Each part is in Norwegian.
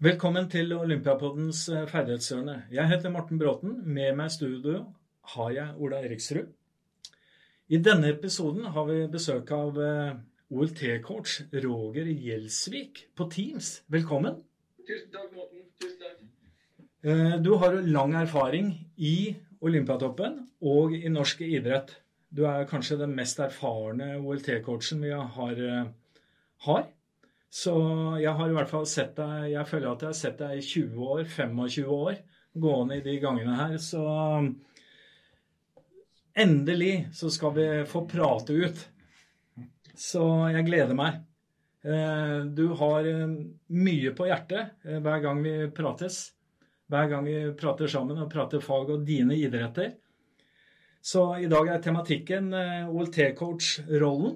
Velkommen til Olympiapoddens eh, ferdighetshjørne. Jeg heter Morten Bråten. Med meg i studio har jeg Ola Eriksrud. I denne episoden har vi besøk av eh, OLT-coach Roger Gjelsvik på Teams. Velkommen. Tusen takk, Morten. Tusen takk. Eh, du har lang erfaring i Olympiatoppen og i norsk idrett. Du er kanskje den mest erfarne OLT-coachen vi har. har. Så jeg har i hvert fall sett deg Jeg føler at jeg har sett deg i 20 år, 25 år, gående i de gangene her. Så endelig så skal vi få prate ut. Så jeg gleder meg. Eh, du har eh, mye på hjertet eh, hver gang vi prates. Hver gang vi prater sammen og prater fag og dine idretter. Så i dag er tematikken OLT-coach-rollen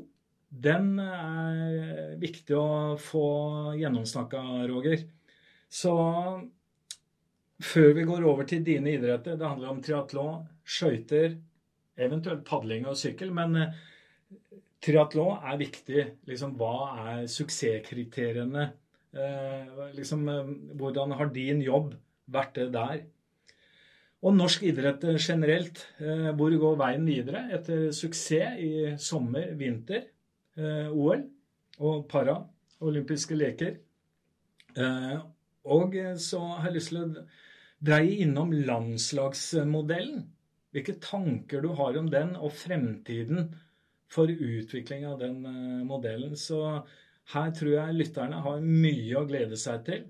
den er viktig å få gjennomsnakka, Roger. Så før vi går over til dine idretter, det handler om triatlon, skøyter, eventuelt padling og sykkel, men eh, triatlon er viktig. Liksom, hva er suksesskriteriene? Eh, liksom, eh, hvordan har din jobb vært det der? Og norsk idrett generelt. Hvor går veien videre etter suksess i sommer, vinter? Eh, OL og para, olympiske leker. Eh, og så har jeg lyst til å dreie innom landslagsmodellen. Hvilke tanker du har om den, og fremtiden for utvikling av den eh, modellen. Så her tror jeg lytterne har mye å glede seg til.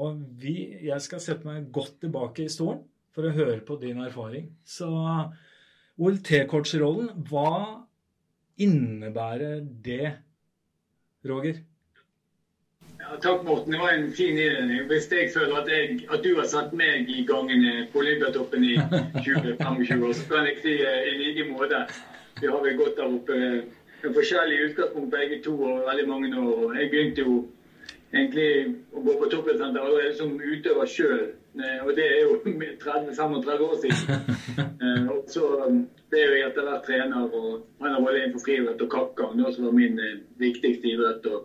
Og vi, jeg skal sette meg godt tilbake i stolen for å høre på din erfaring. Så OLT-coach-rollen, hva innebærer det, Roger? Ja, takk, Morten. Det var en fin innledning. Hvis jeg føler at, jeg, at, du har satt meg i gangen på Olympiatoppen i 20-25 år, så kan jeg si uh, i like måte. Vi har vel gått der oppe med forskjellige utgangspunkt begge to og veldig mange år. Jeg begynte jo egentlig å gå på toppidrettssenter allerede som utøver sjøl. Eh, og det er jo 30-35 år siden. Og så ble jeg etter hvert trener, og han har vært innenfor friidrett og kappgang, som var min eh, viktigste idrett. Og,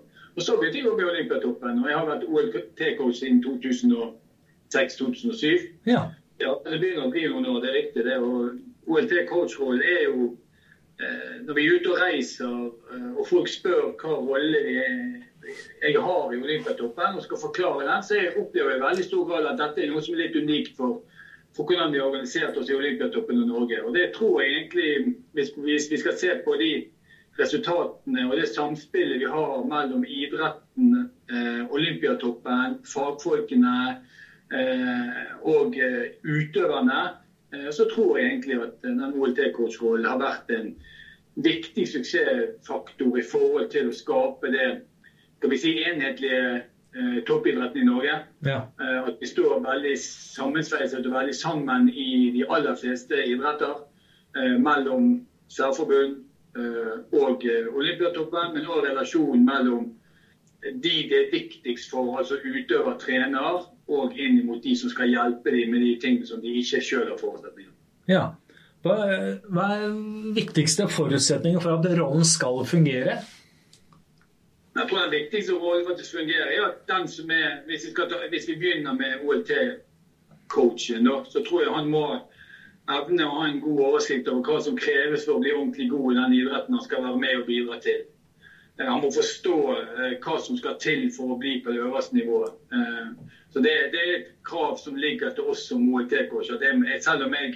så begynte jeg å bli Olympiatoppen, og jeg har vært OLT-coach siden 2006-2007. Ja. ja. Det begynner å bli noen år, det er riktig det. Og OLT-coach-rollen er jo eh, Når vi er ute og reiser, og folk spør hva rolle vi er jeg har i Olympiatoppen og skal forklare den, så jeg opplever i veldig stor grad at dette er noe som er litt unikt for for hvordan vi har organisert oss i Olympiatoppen og Norge. Og det tror jeg egentlig, hvis, hvis vi skal se på de resultatene og det samspillet vi har mellom idretten, eh, Olympiatoppen, fagfolkene eh, og eh, utøverne, eh, så tror jeg egentlig at den OLT-coach-rollen har vært en viktig suksessfaktor i forhold til å skape det skal vi si, enhetlige eh, toppidretten i Norge. Ja. Eh, at vi står veldig sammensveiset og veldig sammen i de aller fleste idretter. Eh, mellom særforbund eh, og Olympiatoppen, men òg relasjonen mellom de det er viktigst for, altså utøver, trener, og inn mot de som skal hjelpe dem med de tingene som de ikke sjøl har forutsetninger Ja. Hva er viktigste forutsetninger for at rollen skal fungere? Jeg tror Den viktigste rollen faktisk fungerer, er at den som er Hvis vi, ta, hvis vi begynner med OLT-coachen, så tror jeg han må evne å ha en god oversikt over hva som kreves for å bli ordentlig god i den idretten han skal være med og bidra til. Eh, han må forstå eh, hva som skal til for å bli på det øverste nivået. Eh, så det, det er et krav som ligger til oss som OLT-coach. Selv om jeg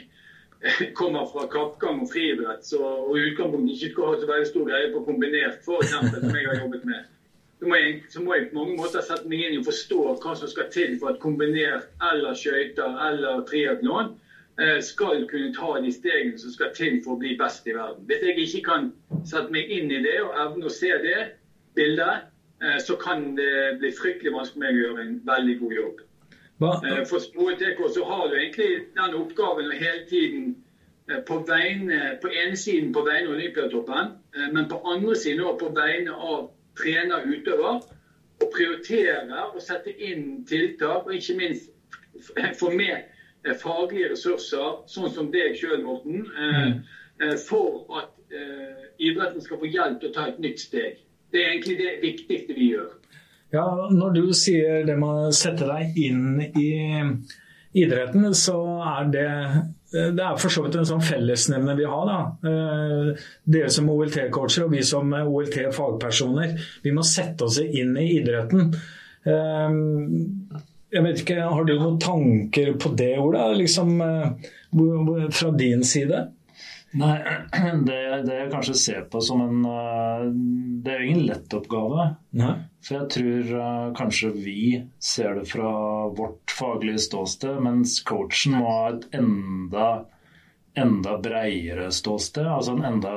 kommer fra kappgang og friidrett, så, og i utgangspunktet ikke har så veldig stor greie på kombinert, eksempel, som jeg har jobbet med, så må, jeg, så må jeg på mange måter sette meg inn i å forstå hva som skal til for at kombinert eller skøyter eller triatlon eh, skal kunne ta de stegene som skal til for å bli best i verden. Hvis jeg ikke kan sette meg inn i det og evne å se det bildet, eh, så kan det bli fryktelig vanskelig for meg å gjøre en veldig god jobb. Eh, for SporTK så har du egentlig den oppgaven å hele tiden eh, på, vegne, på ene siden på vegne av Olympiatoppen, men på andre siden også på vegne av trener utøver, Å prioritere og sette inn tiltak, og ikke minst få med faglige ressurser, sånn som deg sjøl, Morten, mm. for at idretten skal få hjelp til å ta et nytt steg. Det er egentlig det viktigste vi gjør. Ja, Når du sier det med å sette deg inn i idretten, så er det det er for så vidt en sånn fellesnevner vi har. da. Eh, dere som OLT-coacher og vi som OLT-fagpersoner. Vi må sette oss inn i idretten. Eh, jeg vet ikke, Har du noen tanker på det, Ola? Liksom, eh, fra din side? Nei, det, det jeg kanskje ser på som en eh, Det er jo ingen lett oppgave. Nei. For jeg tror uh, kanskje vi ser det fra vårt faglige ståsted, mens coachen må ha et enda enda breiere ståsted, altså en enda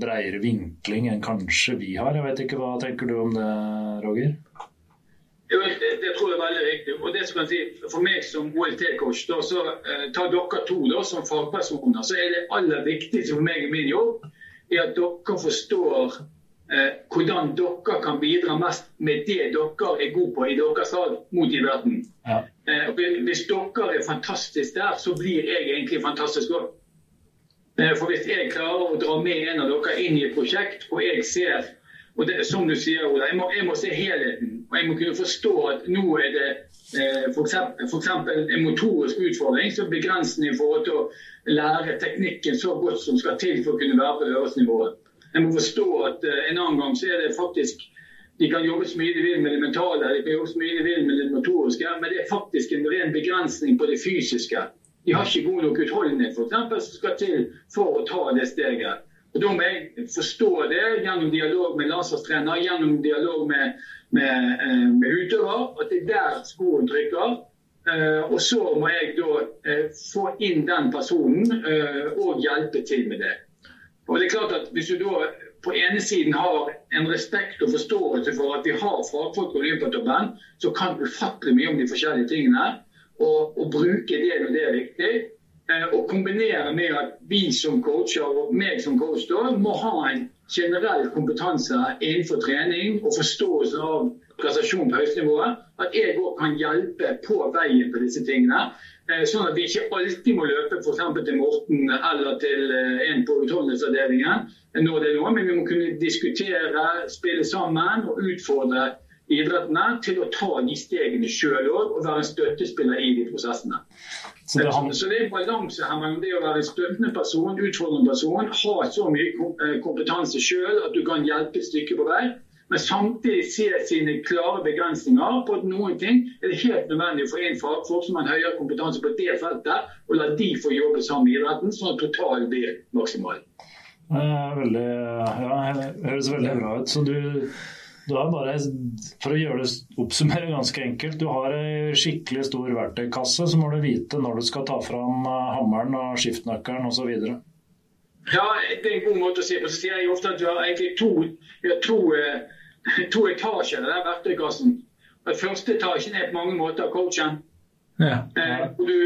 breiere vinkling enn kanskje vi har. Jeg vet ikke, Hva tenker du om det, Roger? Det, det, tror jeg er veldig riktig. Og det som kan si, For meg som OLT-coach, så eh, tar dere to da, som fagpersoner, så er det aller viktigste for meg i min jobb er at dere forstår eh, hvordan dere kan bidra mest med det dere er gode på i deres lag mot idretten. Ja. Eh, hvis dere er fantastisk der, så blir jeg egentlig fantastisk òg. Eh, for hvis jeg klarer å dra med en av dere inn i et prosjekt, og jeg ser og det, som du sier, Ola, jeg må, jeg må, se helheten. Og jeg må kunne forstå at nå er det eh, f.eks. en motorisk utfordring som begrensende i forhold til å lære teknikken så godt som skal til for å kunne være på det øverste nivået. Jeg må forstå at eh, en annen gang så er det faktisk de kan jobbe så mye de vil med det mentale, de kan jobbe så mye de vil med det motoriske, men det er faktisk en ren begrensning på det fysiske. De har ikke god nok utholdenhet for eksempel, som skal til for å ta det steget. Og Da må jeg forstå det gjennom dialog med landslagstrener, gjennom dialog med, med, eh, med utøver, at det er der skoen trykker. Uh, og så må jeg da uh, få inn den personen og hjelpe til med det. Og det er klart at Hvis du da på ene siden har en respekt og forståelse for at vi har fagfolk på Olympiatoppen, så kan du ufattelig mye om de forskjellige tingene, og, og bruke det når det er viktig. Eh, og kombinere med at vi som coacher og meg som coach da, må ha en generell kompetanse innenfor trening og forståelse av prestasjon på høyeste At jeg òg kan hjelpe på veien på disse tingene. Eh, sånn at vi ikke alltid må løpe f.eks. til Morten eller til eh, en på utholdenhetsavdelingen men vi må kunne diskutere, spille sammen og utfordre idrettene til å ta de stegene sjøl òg og være en støttespiller i de prosessene. Så det, han... så det er en balanse her mellom det å være en støttende person, utfordrende person, ha så mye eh, kompetanse sjøl at du kan hjelpe et stykke på vei, men samtidig se sine klare begrensninger på at noen ting er det helt nødvendig for en fagfolk som har høyere kompetanse på det feltet, og la de få jobbe sammen med idretten, sånn at totalen blir maksimal. Veldig, ja, det høres veldig bra ut. Så du du har bare, for å gjøre det oppsummere ganske enkelt, du har ei skikkelig stor verktøykasse, så må du vite når du skal ta fram eh, hammeren og skiftenøkkelen osv. Ja, det er en god måte å si på. Så sier jeg ofte at du har egentlig to, har to, eh, to etasjer i den verktøykassen. Den første etasjen er på mange måter coachen. Ja. Eh, hvor, du,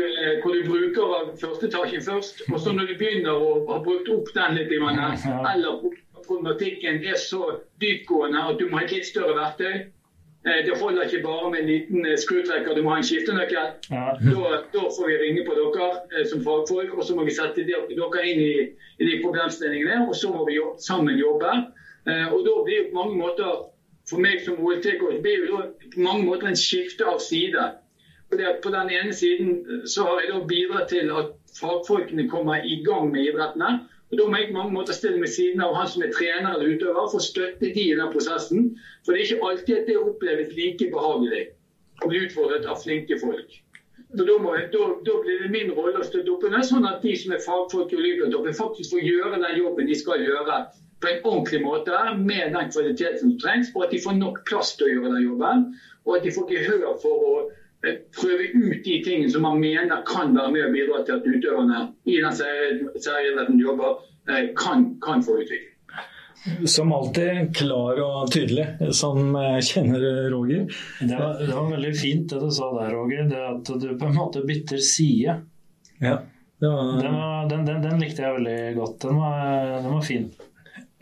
hvor, du, bruker første etasjen først. Og så når du begynner å ha brukt opp den litt, eller problematikken er så dyptgående at du må ha et litt større verktøy. Eh, det holder ikke bare med en liten eh, skrutrekker, du må ha en skiftenøkkel. Ja. Da, da, får vi ringe på dere eh, som fagfolk, og så må vi sette dere inn i, i de problemstillingene. Og så må vi jobbe, sammen jobbe. Og da blir det på mange måter, for meg som OLT-coach, blir jo på mange måter en skifte av side. Fordi at På den ene siden så har jeg da bidratt til at fagfolkene kommer i gang med idrettene. Og Da må jeg mange måter stille meg siden av han som er trener eller utøver, for å støtte de i den prosessen. For det er ikke alltid at det oppleves like behagelig å bli utfordret av flinke folk. Så da, må, da, da, blir det min rolle å støtte opp under, sånn at de som er fagfolk i Olympiatoppen, faktisk får gjøre den jobben de skal gjøre på en ordentlig måte, med den kvaliteten som trengs, og at de får nok plass til å gjøre den jobben. Og at de får gehør for å prøve ut de tingene som man mener kan være med å bidra til at utøverne i den serien jobber, eh, kan, kan få utvikling. Som alltid klar og tydelig, som kjenner Roger. Det var, det var, veldig fint det du sa der, Roger. Det at du på en måte bytter side. Ja, var... den, var, den, den, den, likte jeg veldig godt. Den var, var fin.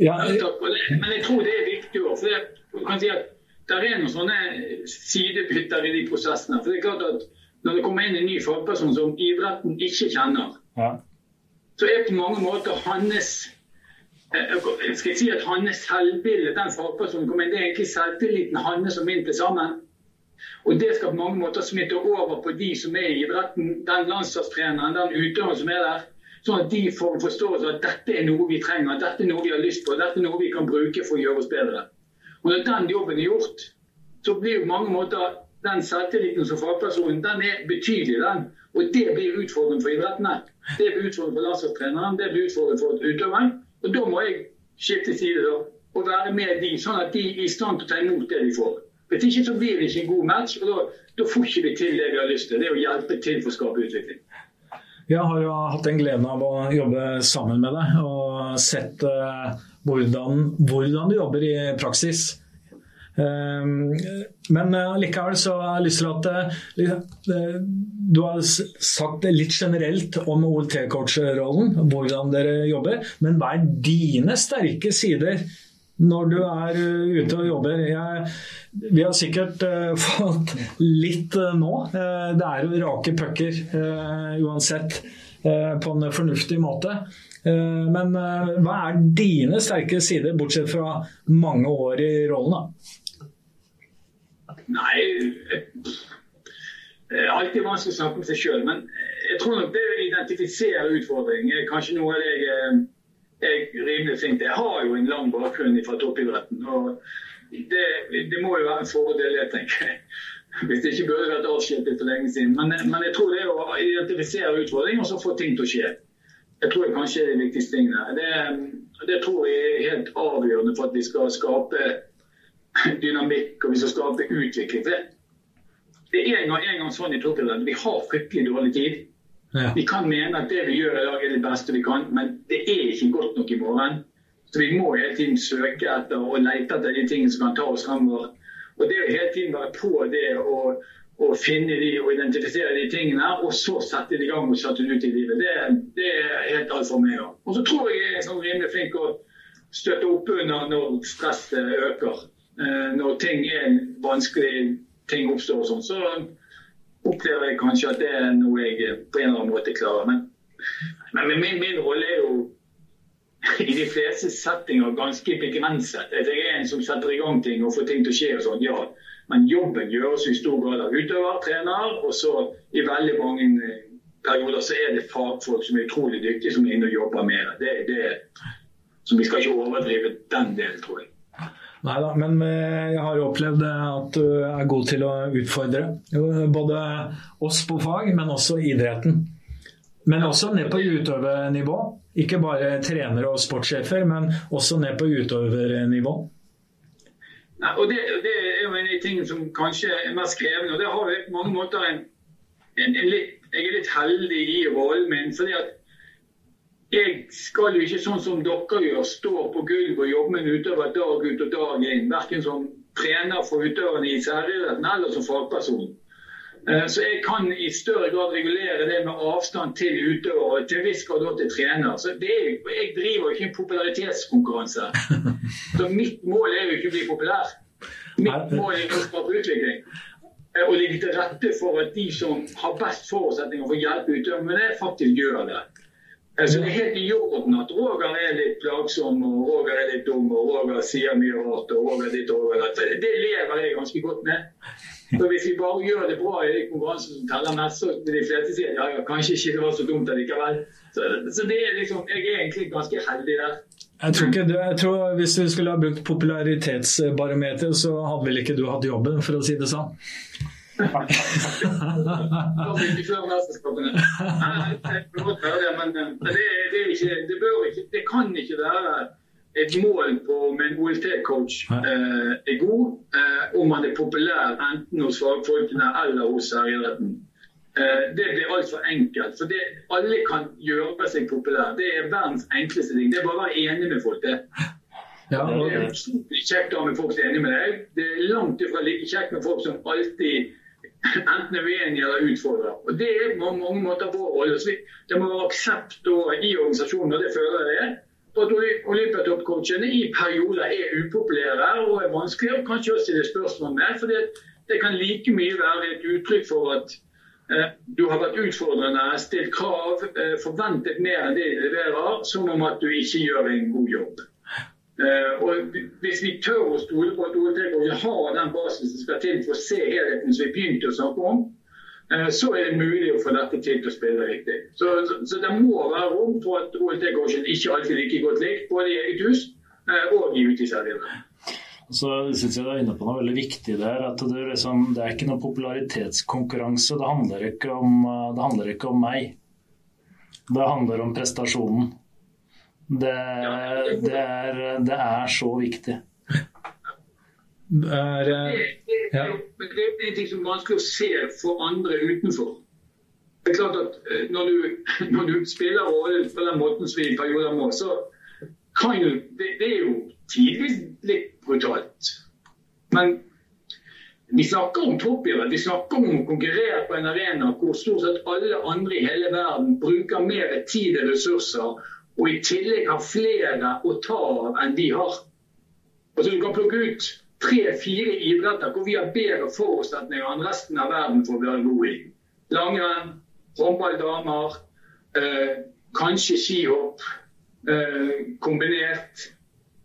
Ja, men jeg tror det er viktig òg. For det, kan si at det er noen sånne sidebytter i de prosessene. For det er klart at Når det kommer inn en ny fagperson som idretten ikke kjenner, ja. så er på mange måter hans jeg si at hans selvbilde, den fagpersonen kommer inn, det er egentlig selvtilliten hans som inn til sammen. Og det skal på mange måter smitte over på de som er i idretten, den landslagstreneren, den utøveren som er der. Sånn at de får en forståelse av at dette er noe vi trenger, dette er noe vi har lyst på, dette er noe vi kan bruke for å gjøre oss bedre. Og når den jobben er gjort, så blir på mange måter den selvtilliten som fagpersonen den er betydelig. den. Og det blir utfordrende for idrettene. Det blir utfordrende for landslagstreneren, det blir utfordrende for utøveren. Og da må jeg skifte side da, og være med de, sånn at de er i stand til å ta imot det de får. Hvis ikke så blir det ikke en god match, og da, da får ikke vi til det vi har lyst til. Det er å hjelpe til for å skape utvikling. Jeg har jo hatt den gleden av å jobbe sammen med deg og sett uh, hvordan, hvordan, du jobber i praksis. Um, men uh, likevel så har jeg lyst til at uh, du har sagt litt generelt om OLT-coach-rollen, hvordan dere jobber. Men hva er dine sterke sider når du er ute og jobber? Jeg, vi har sikkert uh, fått litt uh, nå. Uh, det er jo rake pucker uansett, på en fornuftig måte. men hva er dine sterke sider, bortsett fra mange år i rollen? da? Nei Det er alltid vanskelig å snakke om seg sjøl, men jeg tror nok det å identifisere utfordringer er kanskje noe av det jeg er rimelig flink. Jeg har jo en lang bakgrunn fra toppidretten. og det, det, må jo være en fordel, jeg tenker Hvis det ikke burde vært avskiltet for lenge siden. Men, men, jeg tror det er å identifisere utfordringer og så få ting til å skje. Jeg tror det kanskje er de viktigste tingene. Det, det tror jeg er helt avgjørende for at vi skal skape dynamikk og vi skal skape utvikling. For det er en gang, en gang sånn i toppidretten. Vi har fryktelig dårlig tid. Ja. Vi kan mene at det vi gjør i dag er det beste vi kan, men det er ikke godt nok i morgen. Så vi må hele tiden søke etter og lete etter de tingene som kan ta oss fremover. Og det å hele tiden være på det og, og finne de og identifisere de tingene, og så sette det i gang og sette det ut i livet, det, det er helt alt for meg. Og så tror jeg jeg er sånn rimelig flink å støtte opp under når stresset øker. Eh, når ting er vanskelig, ting oppstår og sånn, så opplever jeg kanskje at det er noe jeg på en eller annen måte klarer. Men, men min, min rolle er jo i de fleste settinger ganske begrenset. Jeg er en som setter i gang ting og får ting til å skje og sånn, ja. Men jobben gjøres i stor grad av utøver, trener, og så i veldig mange eh, perioder så er det fagfolk som er utrolig dyktige, som er inne og jobber med det. det, det så vi skal ikke overdrive den delen, tror jeg. Nei da, men eh, jeg har jo opplevd at du er god til å utfordre. Både oss på fag, men også idretten. Men også ned på utøvernivå. Ikke bare trenere og sportssjefer, men også ned på utøvernivå. Og det, det, er jo en av de tingene som kanskje er mest krevende. og det har vi på mange måter en, en, en litt, Jeg er litt heldig i rollen min. fordi at jeg skal jo ikke sånn som dere gjør, stå på gulvet og jobbe med en utøver dag ut og dag inn. Verken som trener for utøverne i særidretten eller som fagperson. Eh, så jeg kan i større grad regulere det med avstand til utøver og til viss grad til trener. Så er, jeg driver jo ikke en popularitetskonkurranse. Så mitt mål er jo ikke å bli populær. Mitt mål er å skape utvikling. Eh, og legge til rette for at de som har best forutsetninger for å hjelpe utøverne faktisk gjør det. Eh, så det er helt i orden at Roger er litt plagsom og Roger er litt dum og Roger sier mye rart. og Roger ditt og Roger Det lever jeg ganske godt med. Så hvis vi bare gjør det bra i de konkurransene som teller mest, så vil de fleste si ja, ja, kanskje ikke det var så dumt allikevel. Så, så det er liksom, jeg er egentlig ganske heldig der. Jeg tror ikke, jeg tror Hvis du skulle ha brukt popularitetsbarometer, så hadde vel ikke du hatt jobben, for å si det sånn. Men det, det, ikke, det, ikke, det kan ikke være et mål på om en OLT-coach eh, er god, eh, om han er populær enten hos fagfolkene eller hos særidretten. Eh, det blir altfor enkelt. For det, alle kan gjøre seg populær. Det er verdens enkleste ting. Det er bare å være enig med folk. det. Ja, og... Det er kjekt med folk som er enig med deg. Det er langt ifra like kjekt med folk som alltid enten er uenige eller utfordrer. Og Det er på mange måter vår rolle. Det må være aksept i organisasjonen, og det føler jeg det er at Olympiatoppcoachene i perioder er upopulære og er vanskelige, og kanskje også stille spørsmål med. For det, det, kan like mye være et uttrykk for at Eh, du har vært utfordrende, stilt krav, eh, forventet mer enn det de leverer, som om at du ikke gjør en god jobb. Og Hvis vi tør å stole på at OLT har den basen som skal til for å se helheten som vi begynte å snakke om, så er det mulig å få dette til å spille riktig. Så, så, så det må være rom for at OLT-coachen ikke alltid like godt likt, både i eget hus og i uteserveringer. Så syns jeg du er inne på noe veldig viktig der. at Det, liksom, det er ikke noe popularitetskonkurranse. Det handler, ikke om, det handler ikke om meg. Det handler om prestasjonen. Det, det, er, det er, så viktig. Det er, ja. det er en ting som er vanskelig å se for andre utenfor. Det er klart at eh, Når du, når du spiller rollen på den måten som vi i perioder må, så kan jo det, det er jo tidvis litt brutalt. Men vi snakker om toppidrett. Vi snakker om å konkurrere på en arena hvor stort sett alle andre i hele verden bruker mer tid og ressurser, og i tillegg har flere å ta av enn de har. Altså Du kan plukke ut tre-fire idretter hvor vi har bedre forutsetninger enn resten av verden for å være gode i. Langrenn, håndballdamer, eh, kanskje skihopp eh, kombinert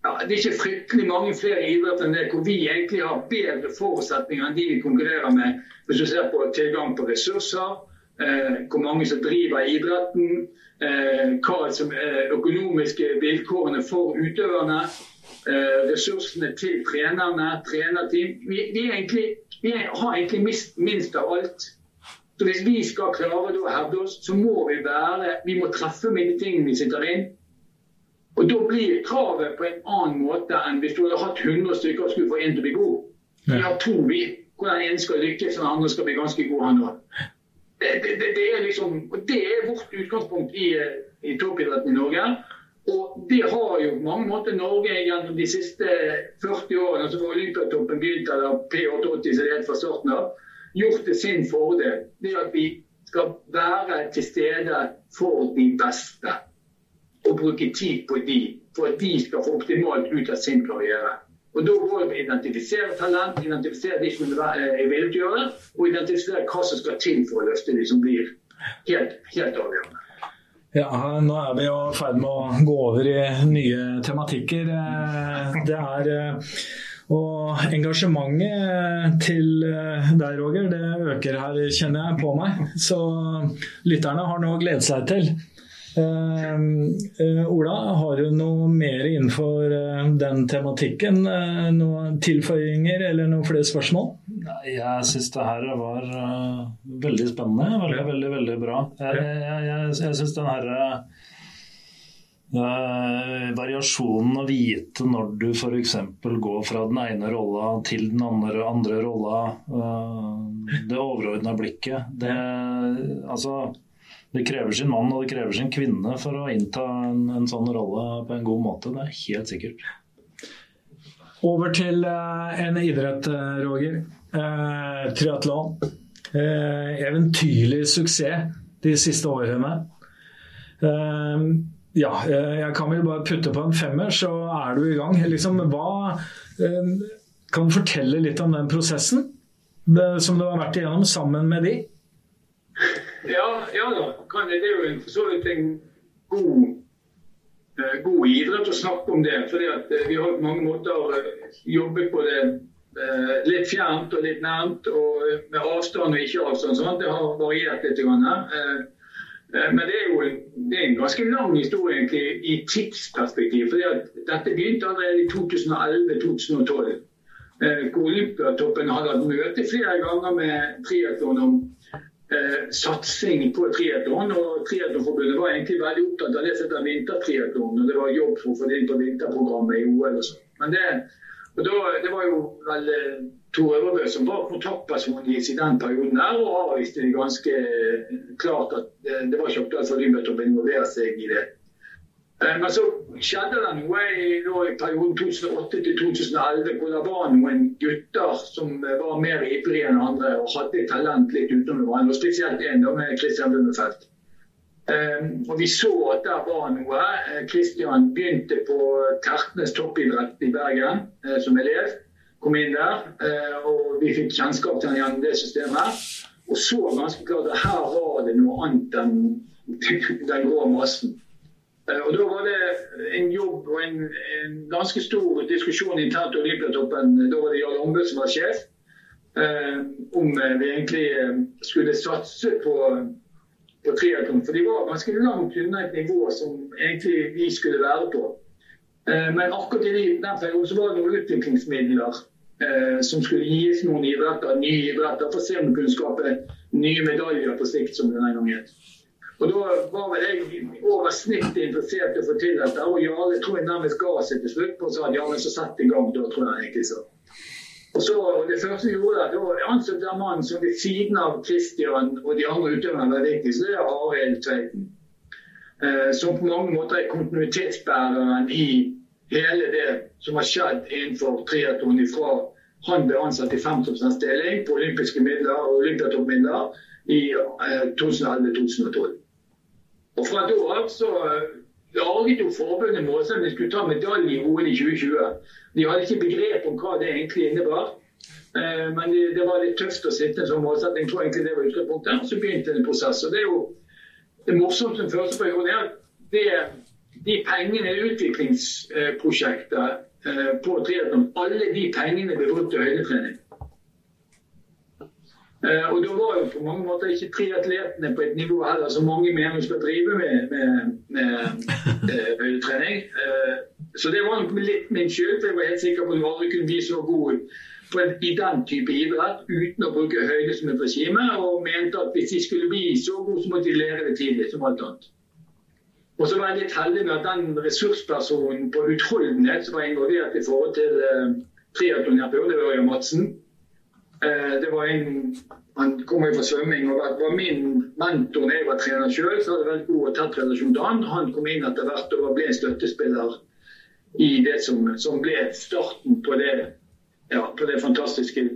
ja, Det er ikke fryktelig mange flere idretter enn det hvor vi egentlig har bedre forutsetninger enn de vi konkurrerer med. Hvis du ser på tilgang på ressurser, hvor mange som driver idretten, eh, hva som er økonomiske vilkårene for utøverne, eh, ressursene til trenerne, trenerteam. Vi, vi, egentlig, vi har egentlig minst, minst av alt. Så Hvis vi skal klare å hevde oss, så må vi være, vi må treffe med de tingene vi sitter inn. Og Da blir kravet på en annen måte enn hvis du hadde hatt 100 stykker og skulle få én til å bli god. Vi har to, vi. Hvordan en skal lykkes, og den andre skal bli ganske god, han. Det, det, det, er liksom, det er vårt utgangspunkt i, i toppidretten i Norge. Og det har jo på mange måter Norge gjennom de siste 40 årene, altså hvor Olympiatoppen begynte, eller P88 som det het fra starten av, gjort til sin fordel. Det at vi skal være til stede for de beste og bruke tid på de for at de skal få optimalt ut av sin karriere. Og Da går vi identifisere talent, identifisere de som er å gjøre og identifisere hva som skal til for å løfte de som blir helt, helt avgjørende. Ja, nå er vi jo i ferd med å gå over i nye tematikker. Eh, det er eh, og engasjementet til eh, deg, Roger, det øker her, kjenner jeg på meg. Så lytterne har noe å glede seg til. Uh, Ola, har du noe mer innenfor uh, den tematikken? Uh, noen tilføyinger eller noen flere spørsmål? Jeg syns det her var veldig spennende. Veldig, ja. veldig, veldig bra. Jeg, jeg, jeg, jeg syns den herre variasjonen å vite når du f.eks. går fra den ene rolla til den andre, andre rolla, det overordna blikket det, altså det krever sin mann og det krever sin kvinne for å innta en, en sånn rolle på en god måte. Det er helt sikkert. Over til uh, en idrett, uh, Roger. Uh, Triatlon. Uh, eventyrlig suksess de siste årene. ja, jeg kan vel bare putte på en femmer, så er du i gang. Liksom, hva Kan du fortelle litt om den prosessen som du har vært igjennom sammen med de? Ja, ja da. Det, er jo for så vidt en god, uh, god idrett å snakke om det. fordi at uh, Vi har på mange måter uh, jobbet på det litt fjernt og litt nærmt, og med avstand og ikke avstand. Sånn. Det har variert litt. Grann, men det er jo det er en ganske lang historie egentlig i tidsperspektiv. fordi Dette begynte allerede i 2011-2012. Hvor Olympiatoppen hadde hatt møte flere ganger med triatlon om eh, satsing på triatlon. Og Triatlonforbundet var egentlig veldig opptatt av det som heter vintertriatlon. Og det var jobb for å få det inn på vinterprogrammet i OL og sånn. Det, det var jo vel eh, Tor Øverbø som var kontaktperson i den perioden her, og avviste det ganske klart at det, det var ikke aktuelt for Lynbeth å involvere seg i det. Eh, men så skjedde det noe i, perioden 2008 til 2011 hvor det var noen gutter som var mer ivrige enn andre og hadde talent litt utenom hverandre. og Spesielt en med Christian Blumenfeldt. Um, og Vi så at der var noe. Christian begynte på Tertnes toppidrett i Bergen uh, som elev. Kom inn der, uh, og vi fikk kjennskap til han gjennom det systemet. og så ganske klart at her var det noe annet enn den grå massen. Eh, og Da var det en jobb og en, en ganske stor diskusjon internt i Olympiatoppen. Da var det Jarl Ombud som var sjef. Eh, om vi egentlig skulle satse på, på triatlon. For de var ganske langt unna et nivå som egentlig vi skulle være på. Eh, men akkurat i den perioden så var det noen utviklingsmidler eh, som skulle gis noen idretter, nye idretter, for å se om vi kunne skape nye medaljer på sikt, som det den gangen og Da var vel jeg over snittet interessert i å få til dette. Og Jarle tror jeg nærmest ga seg til slutt på og sa at ja, men så sett i gang. Da tror jeg egentlig så. Og så Det første vi gjorde, da var ansatte den mannen som ved siden av Kristian og de andre utøverne var viktig, så det er Arild Tveiten. Eh, som på mange måter er kontinuitetsbæreren i hele det som har skjedd innenfor triatlon fra han ble ansatt i 50 stilling på olympiske midler og olympiatoppmidler i eh, 2011-2012. Og fra da av så eh, laget jo forbundet målsetting de skulle ta medalje i OL i 2020. De hadde ikke begrep om hva det egentlig innebar. Eh, men det, det, var litt tøft å sitte som målsetting. Jeg tror egentlig det var utgangspunktet. Så begynte en prosess. og Det er jo det morsomt den første på er det, de pengene i utviklingsprosjektet eh, på triatlon, alle de pengene ble brukt til høydetrening. Eh, og da var jo på mange måter ikke triatletene på et nivå heller som mange mener skal drive med, med, med eh, høydetrening. Eh, så det var litt min skyld, jeg var helt sikker på at du aldri kunne bli så god en, i den type idrett uten å bruke høyde som et regime, og mente at hvis de skulle bli så gode, så måtte de lære det tidlig, som alt annet. Og så var jeg litt heldig med at den ressurspersonen på utholdenhet som var involvert i forhold til uh, triatlon, det var jo Madsen. Eh, det var en, Han kommer fra svømming og var min mentor da jeg var trener sjøl. Så hadde jeg veldig god og tett relasjon til han. Han kom inn etter hvert og ble en støttespiller i det som, som ble starten på det, ja, på det fantastiske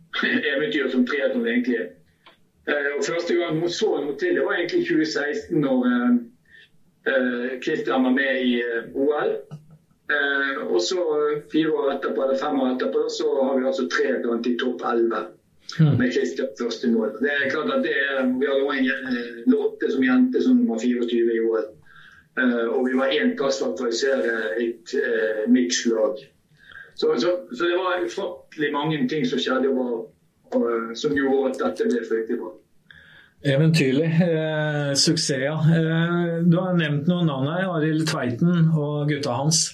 eventyret som triatlon egentlig er. Eh, og Første gang hun så noe til, det var egentlig 2016, når Kristian uh, var med i OL. Eh, og så fire år etterpå, eller fem år etterpå så har vi altså tre blant de topp elleve. Mm. Med Christian første mål. Det er klart at det er, Vi hadde også en låte Lotte som jente som var 24 i år. Eh, og vi var én plass for å kvalifisere et eh, mikslag. Så, så, så, det var ufattelig mange ting som skjedde, og, og, som gjorde at dette ble fryktelig bra. Eventyrlig. Eh, suksess, ja. Eh, du har nevnt noen navn her. Arild Tveiten og gutta hans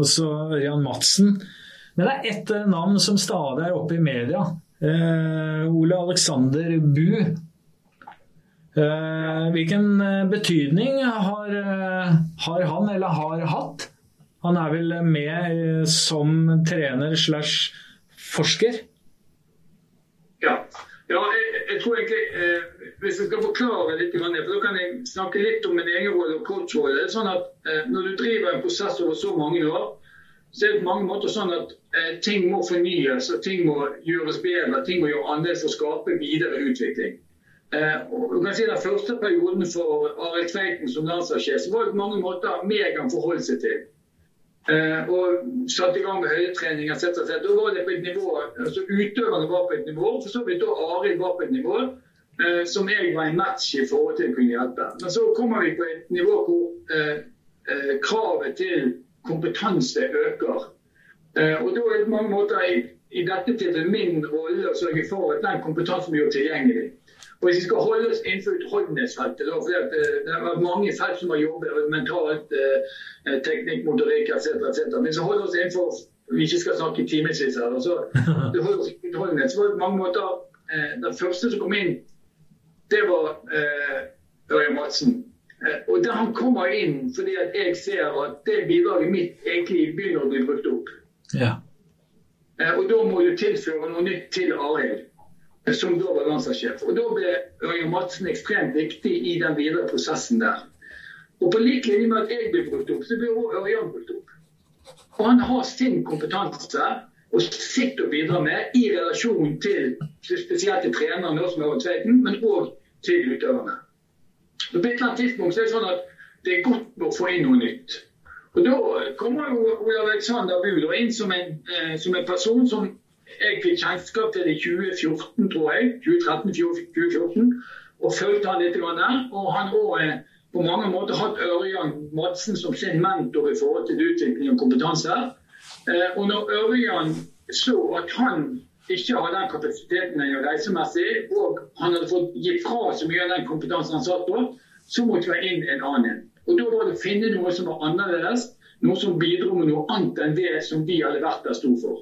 og så Ørjan Madsen. Men det er ett eh, navn som stadig er oppe i media. Eh, Ole Alexander Bu. Eh, hvilken eh, betydning har, eh, har, han, eller har hatt? Han er vel med som trener slash forsker? Ja. ja jeg, jeg, tror egentlig eh, Hvis jeg skal forklare litt, for da kan jeg snakke litt om min egen rolle og coachrolle. Sånn at når du driver en prosess over så mange år, så er det på mange måter sånn at eh, ting må fornyes og ting må gjøres bedre. Ting må gjøre annerledes for å skape videre utvikling. Eh, og du kan si Den første perioden for Arild Tveiten som landslagssjef var det på mange måter Megan forholdt seg til. Eh, og satte i gang med høydetrening. Da var det på et nivå, altså Utøverne var på et nivå, for så vidt da Arild var på et nivå eh, som jeg var en match i forhold til å kunne hjelpe. Men så kommer vi på et nivå hvor eh, eh, kravet til kompetanse øker. Eh, og da er det på mange måter i, i dette tilfellet min rolle å sørge for at den kompetansen blir tilgjengelig. Og Hvis vi skal holde oss innenfor utholdenhetsfeltet, da, for det, eh, det har mange felt som har jobbet mentalt, eh, teknikk, motorikk etc., etc. Men så holder oss innenfor vi ikke skal snakke timevis her. Altså, det holder oss utholdenhet. Så det på mange måter eh, Den første som kom inn, det var eh, Ørjan Madsen. Eh, og da Han kommer inn fordi at jeg ser at det bidraget mitt egentlig begynner å bli brukt opp. Ja. Eh, og Da må du tilføre noe nytt til Arild, eh, som da var landslagssjef. Og Da ble Ørjan Madsen ekstremt viktig i den videre prosessen der. Og På lik linje med at jeg blir brukt opp, så blir også Ørjan brukt opp. Og Han har sin kompetanse og sitt å bidra med i relasjon til spesielt til trenerne, som er Tveiten, men òg til utøverne. På et eller annet tidspunkt så er det sånn at det er godt å få inn noe nytt. Og Da kommer jo Olav Alexander Buder inn som en, eh, som en person som jeg fikk kjennskap til i 2014, tror jeg. 2013-2014. Og fulgte han litt. Der, Og han òg på mange måter hatt Ørjan Madsen som sin mentor i forhold til utvikling og kompetanse. Eh, og når Ørjan så at han ikke hadde den kapasiteten reisemessig, og han hadde fått gitt fra så mye av den kompetansen han satt på, så måtte vi ha inn en annen. Og Da var det å finne noe som var annerledes, noe som bidro med noe annet enn det som vi hadde vært der sto for.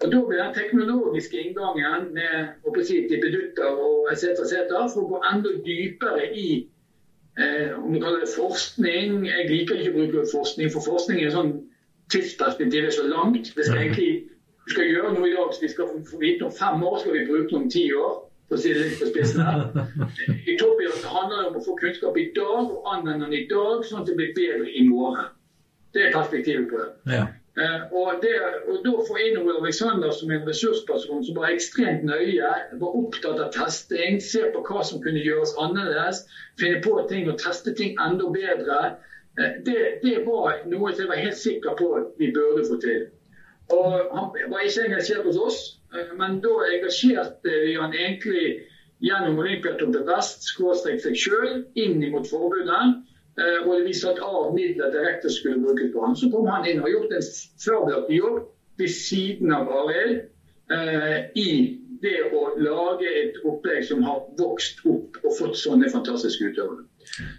Og Da ble den teknologiske inngangen med å si, dippedutter og etc. for å gå enda dypere i eh, om du kaller det forskning. Jeg liker ikke å bruke forskning, for forskning er sånn tidsperspektiv er så langt. Det skal egentlig, skal gjøre noe i dag så vi skal få vite om fem år, skal vi bruke det om ti år. For å si det litt på spissen her. I Topia handler det om å få kunnskap i dag og anvende den i dag, sånn at det blir bedre i morgen. Det er perspektivet på det. Ja. Uh, og, det, og da få inn Ole Alexander som en ressursperson som var ekstremt nøye, var opptatt av testing, se på hva som kunne gjøres annerledes, finne på ting og teste ting enda bedre, uh, det, det var noe som jeg var helt sikker på at vi burde få til. Og Han var ikke engasjert hos oss, eh, men da engasjerte vi han egentlig gjennom Olympiatoppen Vest, skråstrek seg sjøl, inn mot forbudet. Eh, og vi satte av midler direkte skulle brukes på han. Så kom han inn og gjort en førberørt jobb ved siden av Arild eh, i det å lage et opplegg som har vokst opp og fått sånne fantastiske utøvere.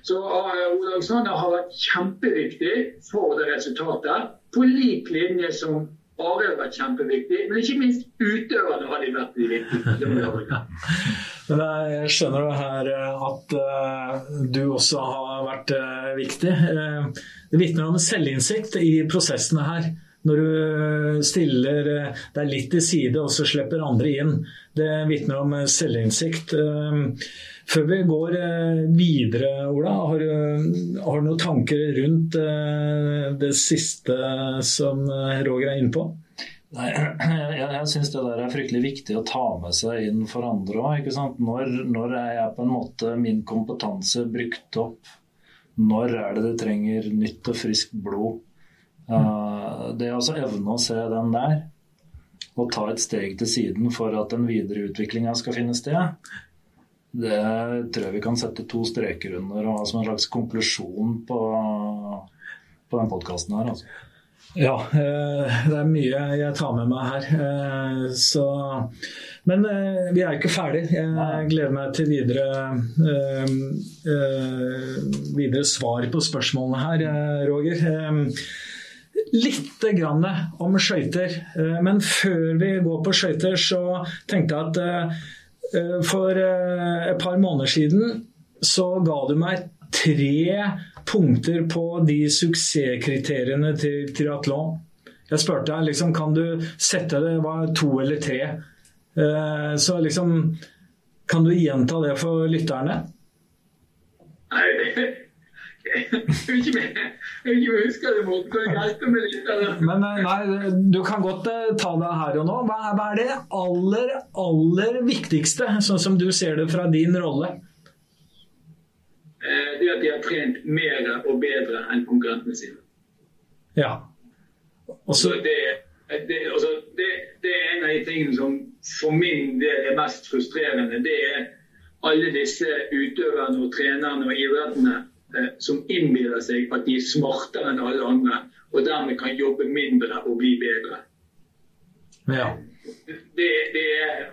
Så uh, Sander har vært kjempeviktig for det resultatet, på lik linje som Arild har vært kjempeviktig, men ikke minst utøverne har de vært viktige. Men jeg skjønner det her eh, at uh, du også har vært viktig. Det vitner om selvinnsikt i prosessene her. Når du stiller deg litt til side og så slipper andre inn. Det vitner om selvinnsikt. Før vi går videre, Ola, har du, har du noen tanker rundt det siste som Roger er inne på? Nei, jeg, jeg syns det der er fryktelig viktig å ta med seg inn for andre òg. Når, når er jeg på en måte min kompetanse brukt opp? Når er det det trenger nytt og friskt blod? Uh, det er altså evne å se den der, og ta et steg til siden for at den videre utviklinga skal finne sted, det tror jeg vi kan sette to streker under og ha som en slags konklusjon på, på den podkasten her. altså. Ja, eh, det er mye jeg tar med meg her. Eh, så, men eh, vi er ikke ferdig. Jeg gleder meg til videre, videre svar på spørsmålene her, Roger. Litt grann om skøyter. Men før vi går på skøyter, så tenkte jeg at for et par måneder siden så ga du meg tre punkter på de suksesskriteriene til triatlon. Jeg spurte deg liksom, kan du sette det var to eller tre. Eh, så liksom Kan du gjenta det for lytterne? Nei, ikke det Men eh, nei, du kan godt eh, ta det her og nå. Hva er det aller, aller viktigste, sånn som du ser det fra din rolle? Det det at de har trent mer og bedre enn konkurrentene sine. Ja. Også... Det, det, altså, det, det, er en av de tingene som for min del er mest frustrerende. Det er alle disse utøverne og trenerne og idrettene eh, som innbiller seg at de er smartere enn alle andre, og dermed kan jobbe mindre og bli bedre. Ja. Det, er,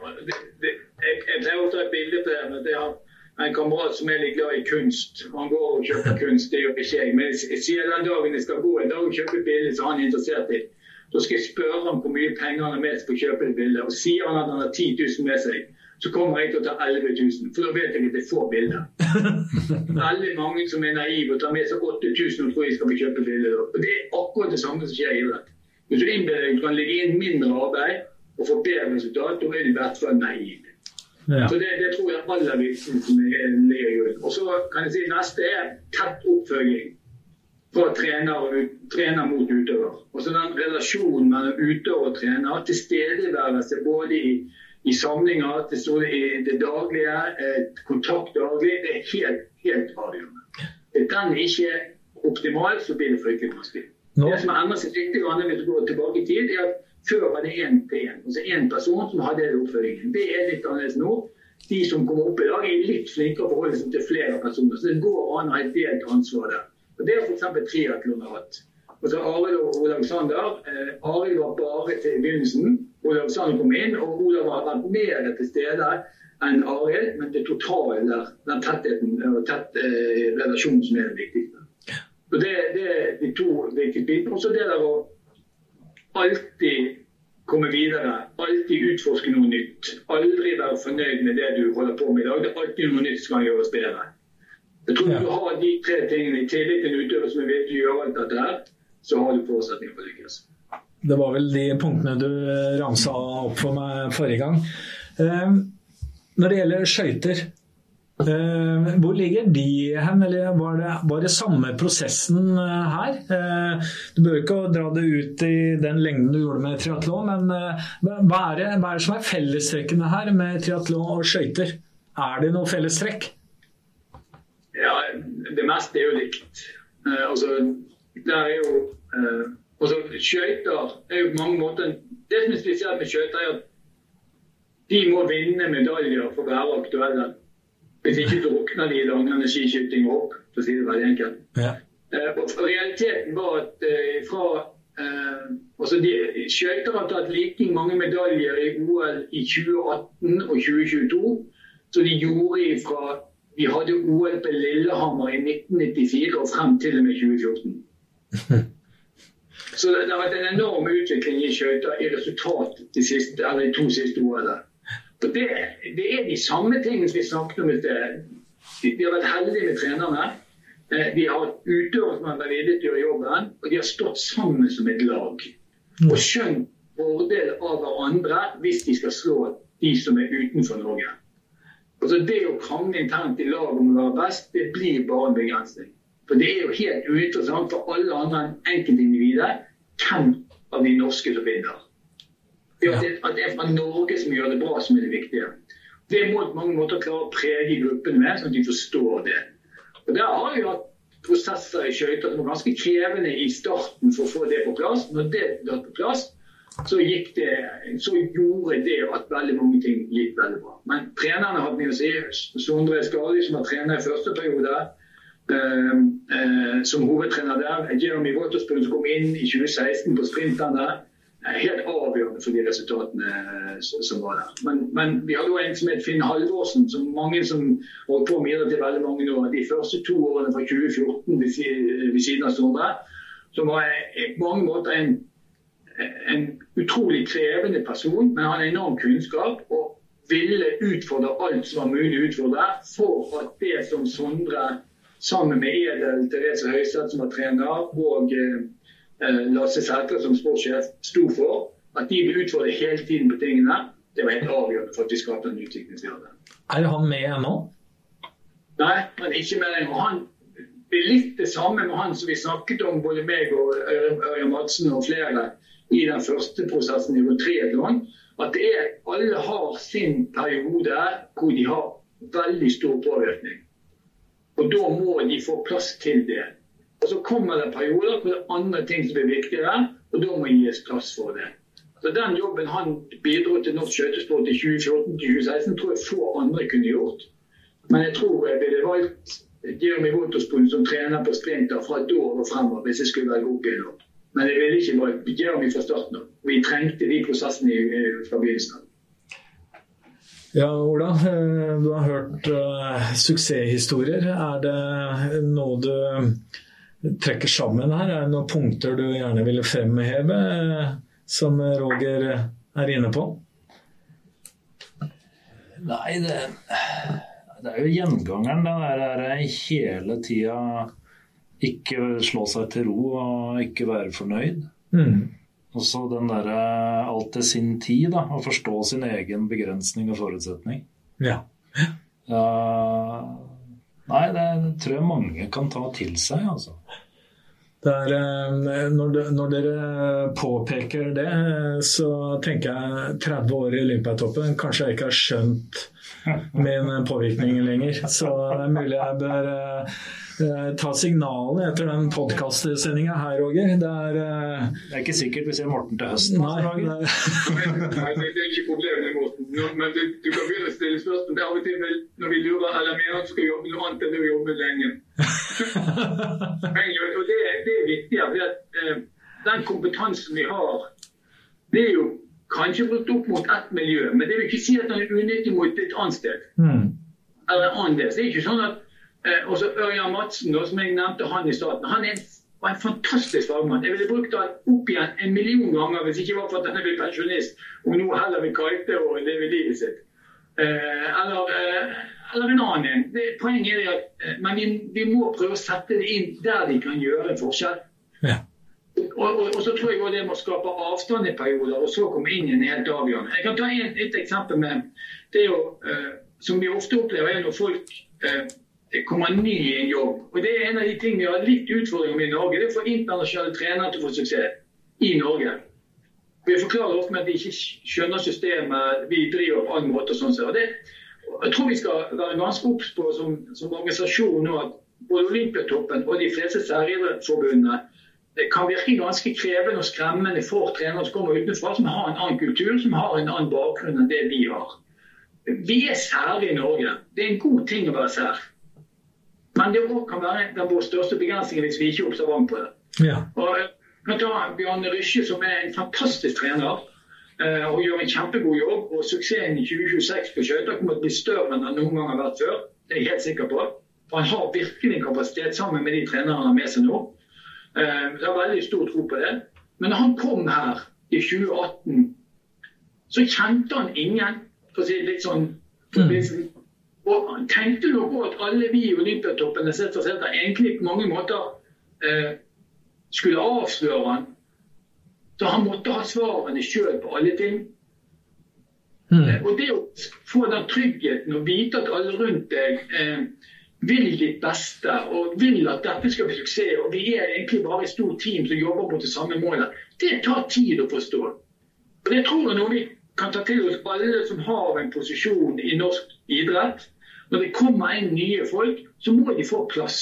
jeg, jeg pleier å ta et bilde på det. det har en kamerat som er litt glad i kunst. Han går og kjøper kunst, det gjør ikke jeg. Men jeg sier den dagen jeg skal gå en dag og kjøpe bilde som han er interessert i, da skal jeg spørre ham hvor mye penger han har med seg for å kjøpe et bilde. Og sier han at han har 10 000 med seg, så kommer jeg til å ta 11 000. For da vet jeg at jeg får bilder. Veldig mange som er naive og tar med seg 8000 og tror jeg skal få kjøpe bilde. Og det er akkurat det samme som skjer i idrett. Hvis du innbiller deg kan legge inn mindre arbeid og få bedre resultat, da er du i hvert fall naiv. Ja. Så det, det, tror jeg aller viktigste ligger i Og så kan jeg si neste er tett oppfølging fra trener, trener mot utøver. Og så den relasjonen mellom utøver og trener, tilstedeværelse både i, i samlinger, til i det daglige, eh, kontakt daglig, det er helt, helt avgjørende. Hvis den ikke er optimal, så blir det fryktelig vanskelig. Det som har endret seg litt hvis du går tilbake i tid, er at Før var det én til én. Altså én person som hadde oppfølgingen. Det er litt annerledes nå. De som kommer opp i dag, er litt flinkere å forholde seg til flere personer. Så det går an å ha et delt ansvar der. Og Det har f.eks. triatlon hatt. Og så Arild og Olav Sander. Eh, Arild var bare til begynnelsen. Olav Sander kom inn, og Olav har vært mer til stede enn Arild, men det totale der, den tettheten og tett eh, relasjonen som er det viktigste. Og det, det er de to viktige bitene. Og så det der å alltid komme videre, alltid utforske noe nytt. Aldri være fornøyd med det du holder på med i dag. Det er alltid noe nytt som kan gjøres bedre. Jeg tror ja. du har de tre tingene i tillit til en utøver som er villig til å gjøre alt dette, så har du forutsetninger for å lykkes. Det var vel de punktene du ramsa opp for meg forrige gang. Ehm, når det gjelder skøyter, eh, hvor ligger de hen? Eller var det, var det, samme prosessen eh, her? Eh, du bør ikke dra det ut i den lengden du gjorde med triatlon, men hva er, det, hva er det som er fellestrekkene her med triatlon og skøyter? Er det noe fellestrekk? Ja, det meste er jo likt. altså, det er jo altså, Skøyter er jo på mange måter Det som er spesielt med skøyter, er at de må vinne medaljer for å være aktuelle. Hvis ikke drukner de i langrenn, skiskyting og hopp, for å si det veldig enkelt. Ja. Uh, og realiteten var at uh, fra uh, altså de, Skøyter har tatt like mange medaljer i OL i 2018 og 2022 som de gjorde fra vi hadde OL på Lillehammer i 1994 og frem til og med 2014. Så det, har vært en enorm utvikling i skøyter i resultat de, siste, de to siste årene. Det, det, er de samme tingene som vi snakket om i sted. Vi har vært heldige med trenerne. De vi har utøvere som har vært villige til å gjøre jobben, og de har stått sammen som et lag. Og skjønt fordel av hverandre hvis de skal slå de som er utenfor Norge. Altså Det å krangle internt i lag om å være best, det blir bare en begrensning. For det er jo helt uinteressant for alle andre enn enkeltindividet hvem av de norske som vinner. Det at, det, at det er fra Norge som gjør det bra, som er det viktige. Det må på mange måter klare å prege gruppene med, sånn at de forstår det. Og Der har vi hatt prosesser i skøyter som var ganske krevende i starten for å få det på plass. Når det var på plass, så, det, så, gjorde det at veldig mange ting gikk veldig bra. Men trenerne hadde mye å si. Sondre Skali, som var trener i første periode, som hovedtrener der. Jeremy Waterspoon, som kom inn i 2016 på sprinterne helt avgjørende for de resultatene eh, som var der. Men, men vi også en som het Finn Halvorsen, som mange som holdt på med idrett i veldig mange år. De første to årene fra 2014 ved siden av Sondre. som var på mange måter en, en utrolig krevende person, men han har enorm kunnskap. og ville utfordre alt som var mulig å utfordre, for at det som Sondre sammen med Edel Therese Høiseth, som var trener, og eh, Eh, Lasse Sætre som sportssjef sto for, at de ble utfordret hele tiden på tingene, det var helt avgjørende for at vi skapte den utviklingen vi hadde. Er han med ennå? Nei, men ikke med den. Han det er litt det samme med han som vi snakket om, både meg og Ørjan Madsen og flere, i den første prosessen i triatlon. At det er, alle har sin periode hvor de har veldig stor påvirkning. Og da må de få plass til det. Og så kommer det perioder hvor det er andre ting som blir viktigere, og da må gis plass for det. Så Den jobben han bidro til norsk skøytesport i 2014-2016, tror jeg få andre kunne gjort. Men jeg tror jeg ville valgt Jeremy Waterspoon som trener på sprinter fra da og fremover hvis jeg skulle velge opp igjen. Men jeg ville ikke valgt Jeremy fra starten av. Vi trengte de prosessene fra begynnelsen av. Ja, Ola. Eh, du har hørt uh, suksesshistorier. Er det noe du trekker sammen her? Er det noen punkter du gjerne ville fremheve, som Roger er inne på? Nei, det, det er jo gjengangeren. Det der hele tida ikke slå seg til ro og ikke være fornøyd. Mm. Og så den derre alt til sin tid, da. Å forstå sin egen begrensning og forutsetning. Ja. Uh, Nei, det tror jeg mange kan ta til seg, altså. Der, eh, når, de, når, dere påpeker det, så tenker jeg 30 år i Olympiatoppen. Kanskje jeg ikke har skjønt min påvirkning lenger. Så det er mulig jeg bør eh, Eh, ta signalene etter den podkastsendinga her, Roger. Det er, uh... det er ikke sikkert vi ser Morten til høsten. Nei, altså, Nei, det er ikke problemet, Morten. Men du, du kan begynne å stille spørsmål. Det er av og til når vi lurer eller mener at du skal jobbe noe annet enn å jobbe lenge. og det, det, er viktig. at uh, Den kompetansen vi har, det er jo kanskje brukt opp mot ett miljø, men det vil ikke si at den er unyttig mot et annet sted. Mm. Eller annerledes. Det er ikke sånn at Eh, og så Ørjan Madsen, da, som jeg nevnte han i starten. Han er, var en fantastisk fagmann. Jeg ville brukt han opp igjen en million ganger hvis ikke var for at han er blitt pensjonist og nå heller vil kite og leve livet sitt. Eh, eller, eh, eller, en annen en. Poenget er at men vi, vi, må prøve å sette det inn der de kan gjøre en forskjell. Ja. Og, og, og, så tror jeg det må skape avstand i perioder, og så komme inn i en helt avgjørende. Jeg kan ta en, et eksempel med det jo, som vi ofte opplever, er når folk eh, det kommer ny i en jobb. Og Det er en av de tingene vi har litt utfordringer med i Norge. Det er å få internasjonale trenere til å få suksess i Norge. Vi forklarer ofte med at de ikke skjønner systemet vi driver på annen måte. og sånn. Og det, jeg tror vi skal være ganske obs på som, som, organisasjon nå at både Olympiatoppen og de fleste særidrettsforbundene kan virke ganske krevende og skremmende for trenere som kommer utenfra, som har en annen kultur, som har en annen bakgrunn enn det vi har. Vi er sære i Norge. Det er en god ting å være sær. Men det kan være den vår største begrensning hvis vi ikke er observant på det. Ja. Og, eh, kan ta Bjarne Rysje, som er en fantastisk trener eh, og gjør en kjempegod jobb. og Suksessen i 2026 på skøyter kommer til å bli større enn den noen gang har vært før. Det er jeg helt sikker på. For Han har virkelig kapasitet sammen med de trenerne han har med seg nå. Eh, jeg har veldig stor tro på det. Men når han kom her i 2018, så kjente han ingen, for å si det litt sånn, Og tenkte nok på at alle vi i etter, egentlig på mange måter eh, skulle avsløre han. Så han måtte ha svarene sjøl på alle ting. Mm. Eh, og det å få den tryggheten og vite at alle rundt deg eh, vil ditt beste og vil at dette skal bli suksess, og vi er egentlig bare et stort team som jobber mot det samme målet, det tar tid å forstå. Og Det tror jeg noe vi kan ta til oss alle som har en posisjon i norsk idrett. Når det kommer inn nye folk, så må de få plass.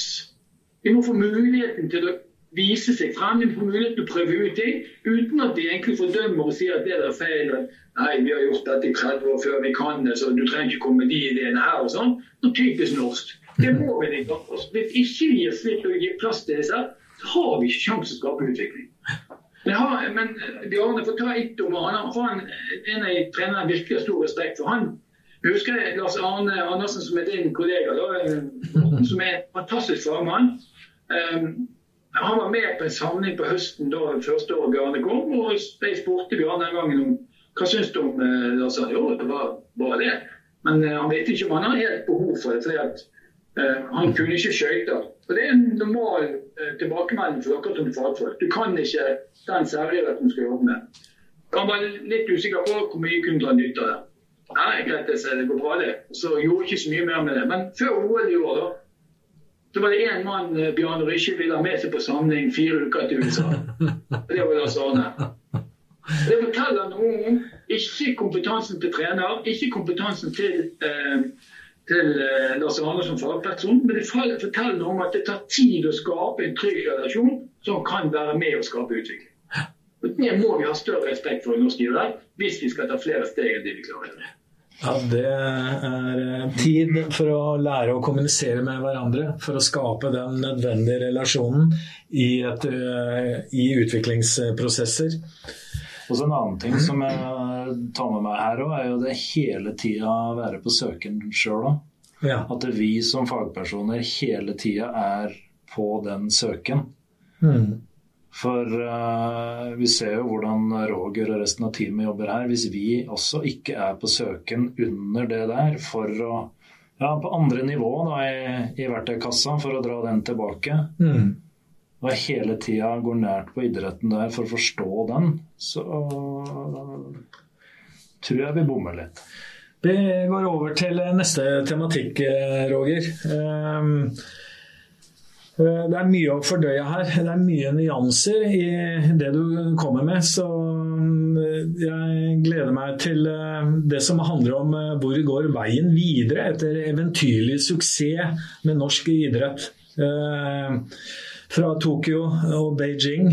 De må få muligheten til å vise seg frem, de må få muligheten til å prøve ut ting uten at de egentlig fordømmer og sier at det er feil. Nei, vi har gjort dette i 30 år før vi kan det, så du trenger ikke komme med de ideene her og sånn. Noe typisk norsk. Det må vi ikke. Hvis ikke vi gir slipp og gir plass til disse, så har vi ikke sjanse til å skape utvikling. Men, har, men Bjarne, for ta ett om han, han, en av trenerne virkelig har stor respekt for. Han jeg husker Lars Arne Andersen, som er din kollega, da, som er en fantastisk fagmann. Um, han var med på en samling på høsten da første året Bjarne kom, og jeg spurte Bjarne den gangen om hva syns du om uh, Lars Arne. Jo, det var bare det. Men uh, han vet ikke om han har helt behov for det, fordi at uh, han kunne ikke skøyter. Og Det er en normal uh, tilbakemelding for dere som fagfolk. Du kan ikke den særligheten du skal jobbe med. Han var litt usikker på hvor mye kunne dra nytte av det. Nei, greit, det, det går bra, det. Så jeg gjorde ikke så mye mer med det. Men før OL i år, da, så var det én mann eh, Bjarne Rysje ville ha med seg på samling fire uker til USA. Det var Lars Arne. Det forteller noe om ikke kompetansen til trener, ikke kompetansen til, eh, til eh, Lars Arne som fagperson, men det forteller noe om at det tar tid å skape en trygg relasjon som kan være med å skape utvikling. Og Det må vi ha større respekt for i norsk idrett hvis vi skal ta flere steg enn det vi klarer. Ja, Det er eh, tid for å lære å kommunisere med hverandre. For å skape den nødvendige relasjonen i, et, eh, i utviklingsprosesser. Og så En annen ting som jeg tar med meg her, òg, er jo det hele tida være på søken sjøl òg. Ja. At vi som fagpersoner hele tida er på den søken. Mm. For uh, vi ser jo hvordan Roger og resten av teamet jobber her. Hvis vi også ikke er på søken under det der for å Ja, på andre nivå da, i, i verktøykassa for å dra den tilbake. Mm. Og hele tida går nært på idretten der for å forstå den, så tror jeg vi bommer litt. Vi går over til neste tematikk, eh, Roger. Um, Eh, det er mye å fordøye her. Det er mye nyanser i det du kommer med. Så mm, jeg gleder meg til eh, det som handler om eh, hvor går veien videre etter eventyrlig suksess med norsk idrett fra Tokyo og Beijing.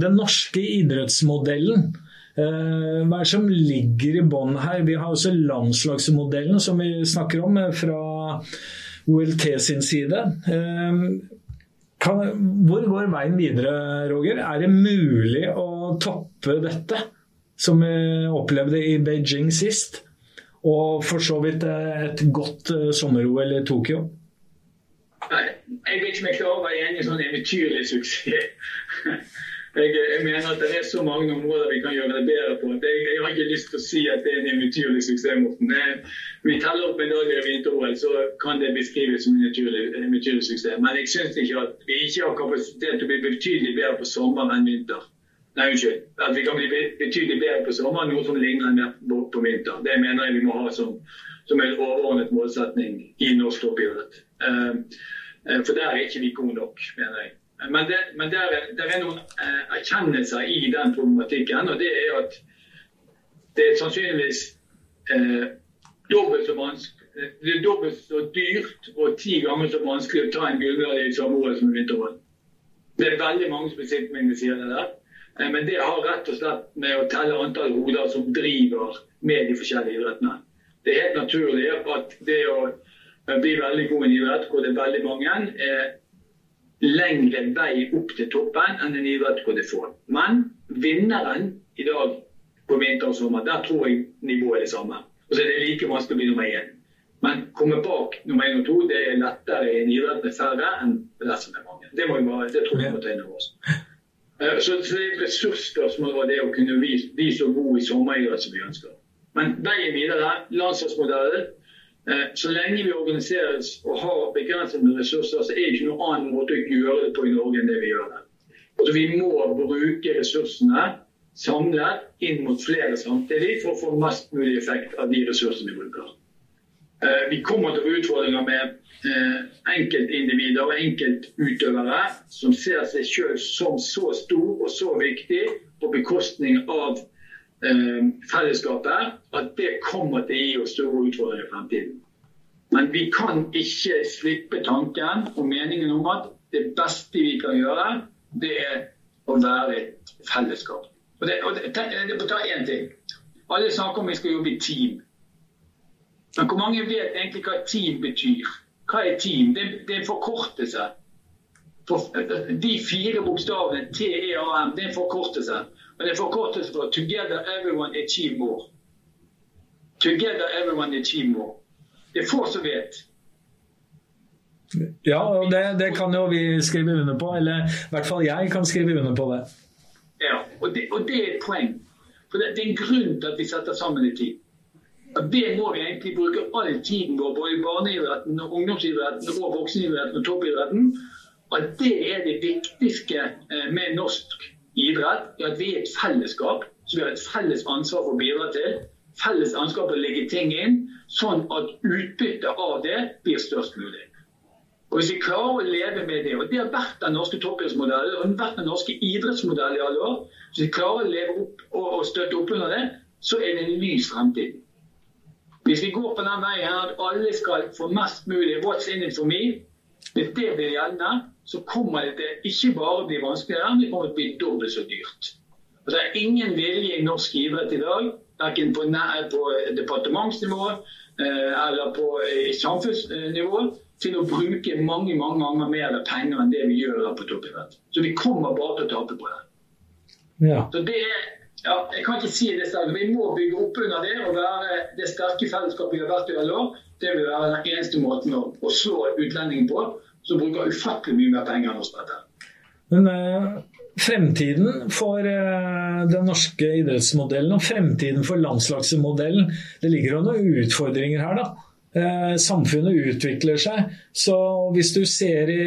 Den norske idrettsmodellen Eh, hva er det som ligger i bånn her? Vi har også landslagsmodellen som vi snakker om eh, fra OLT sin side. Eh, kan, hvor går veien videre, Roger? Er det mulig å toppe dette, som vi opplevde i Beijing sist? Og for så vidt et godt sommer-OL i Tokyo? Nei, jeg vet ikke om jeg klarer enig i sånn eventyrlig suksess. Jeg, jeg, mener at det er så mange områder vi kan gjøre det bedre på. Jeg, jeg, har ikke lyst til å si at det er en eventyrlig suksess. Morten. Vi teller opp medaljer i vinter-OL, så kan det beskrives som en eventyrlig suksess. Men jeg syns ikke at vi ikke har kapasitet til å bli betydelig bedre på sommer enn vinter. Nei, unnskyld. At vi kan bli betydelig bedre på sommer, noe som ligner mer på vinter. Det mener jeg vi må ha som, som en overordnet målsetning i norsk toppidrett. Uh, for der er ikke vi gode nok, mener jeg. Men det, men der, er, er, noen eh, erkjennelser i den problematikken. Og det er at det er sannsynligvis eh, dobbelt så vanskelig det er dobbelt så dyrt og ti ganger så vanskelig å ta en gullmedalje i samme år som i vinter-OL. Det er veldig mange som sitter med sier det der. Eh, men det har rett og slett med å telle antall hoder som driver med de forskjellige idrettene. Det er helt naturlig at det å bli veldig god i en idrett hvor det er veldig mange, lengre vei opp til toppen enn en idrett hvor det er få. Men vinneren i dag på vinter og sommer, der tror jeg nivået er det samme. Og så er det like vanskelig å bli nummer én. Men komme bak nummer én og to det er lettere i en idrett med færre enn det som er mange. Det, må vi bare, det tror jeg må ta inn over oss. Eh, så det er et ressursspørsmål var det å kunne bli, så god i sommeridrett som vi ønsker. Men veien videre, landslagsmodellen, så lenge vi organiseres og har begrenset ressurser, så er det ikke noen annen måte å gjøre det på i Norge enn det vi gjør det. Altså, vi må bruke ressursene samlet inn mot flere samtidig for å få mest mulig effekt av de ressursene vi bruker. Eh, vi kommer til å få utfordringer med eh, enkeltindivider og enkeltutøvere som ser seg selv som så stor og så viktig på bekostning av Eh, fellesskapet, at det kommer til å gi oss store utfordringer i fremtiden. Men vi kan ikke slippe tanken og meningen om at det beste vi kan gjøre, det er å være et fellesskap. Og det, og det, ta én ting. Alle snakker om vi skal jobbe i team. Men hvor mange vet egentlig hva team betyr? Hva er team? Det, det er en forkortelse. For, de fire bokstavene TEAM, det er en forkortelse. Og det forkortes for 'Together everyone achieve more'. Together everyone achieve more. Det er få som vet. Ja, og det, det, kan jo vi skrive under på. Eller i hvert fall jeg kan skrive under på det. Ja, og det, og det er et poeng. For det, det, er en grunn til at vi setter sammen i tid. Og Det må vi egentlig bruke all tiden vår, både i barneidretten, ungdomsidretten, og voksenidretten og toppidretten. Og det er det viktigste eh, med norsk idrett er at vi er et fellesskap som vi har et felles ansvar for å bidra til. Felles ansvar for å legge ting inn, sånn at utbyttet av det blir størst mulig. Og Hvis vi klarer å leve med det, og det har vært den norske toppidrettsmodellen og vært den norske idrettsmodellen i alle år, hvis vi klarer å leve opp og støtte opp under det, så er det en lys fremtid. Hvis vi går på den veien at alle skal få mest mulig 'what's in it for me', hvis det blir gjeldende, så kommer det til ikke bare å bli vanskeligere, men det kommer til å bli dobbelt så dyrt. Og det er ingen vilje i norsk idrett i dag, verken på, på departementsnivå eh, eller på samfunnsnivå, til å bruke mange mange ganger mer penger enn det vi gjør på toppidrett. Så vi kommer bare til å tape på det. Ja. Så det er ja, jeg kan ikke si det selv. Vi må bygge opp under det og være det sterke fellesskapet vi har vært i alle år. Det vil være den eneste måten å, å slå utlendingen på som bruker ufattelig mye mer penger enn oss på dette. Men eh, fremtiden for eh, den norske idrettsmodellen og fremtiden for landslagsmodellen, det ligger jo noen utfordringer her, da. Eh, samfunnet utvikler seg. Så hvis du ser i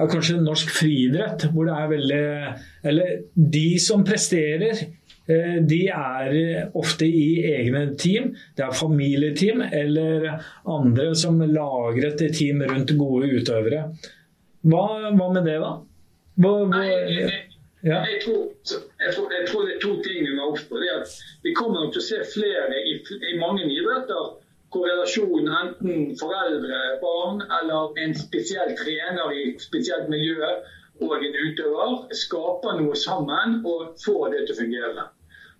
ja, kanskje norsk friidrett, hvor det er veldig Eller de som presterer, de er ofte i egne team. Det er familieteam eller andre som lager et team rundt gode utøvere. Hva, hva med det, da? Hva, hva, ja. jeg, tror, jeg, tror, jeg, tror, det er to ting vi må opp på. Det at vi kommer nok til å se flere i, i mange idretter relasjonen enten foreldre, barn eller en spesiell trener i et spesielt miljø og en utøver skaper noe sammen og får det til å fungere.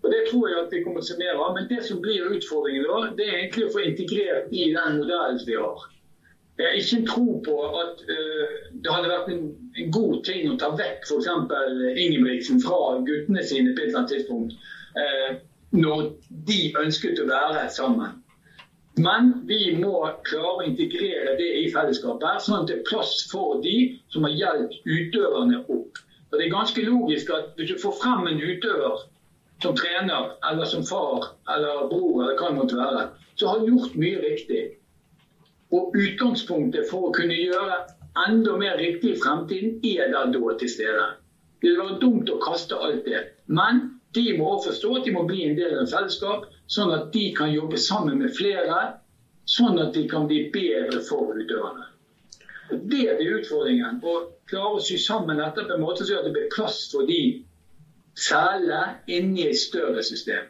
Og Det tror jeg at vi kommer til å se mer av. Men det som blir utfordringen da, det er egentlig å få integrert i den modellen vi har. Jeg har ikke en tro på at uh, det hadde vært en, en, god ting å ta vekk f.eks. Ingebrigtsen fra guttene sine på et eller annet tidspunkt. Uh, når de ønsket å være sammen. Men vi må klare å integrere det i fellesskapet, sånn at det er plass for de som har hjulpet utøverne opp. Og Det er ganske logisk at hvis du får frem en utøver som trener, eller som far eller bror, eller hva det måtte være, som har gjort mye riktig. Og utgangspunktet for å kunne gjøre enda mer riktig i fremtiden, er der da til stede. Det vil være dumt å kaste alt det. Men de må også forstå at de må bli en del av et fellesskap, sånn at de kan jobbe sammen med flere, sånn at de kan bli bedre for utøverne. Det blir utfordringen. Å klare å sy sammen dette på en måte så at det blir plass for de selge inni et større system.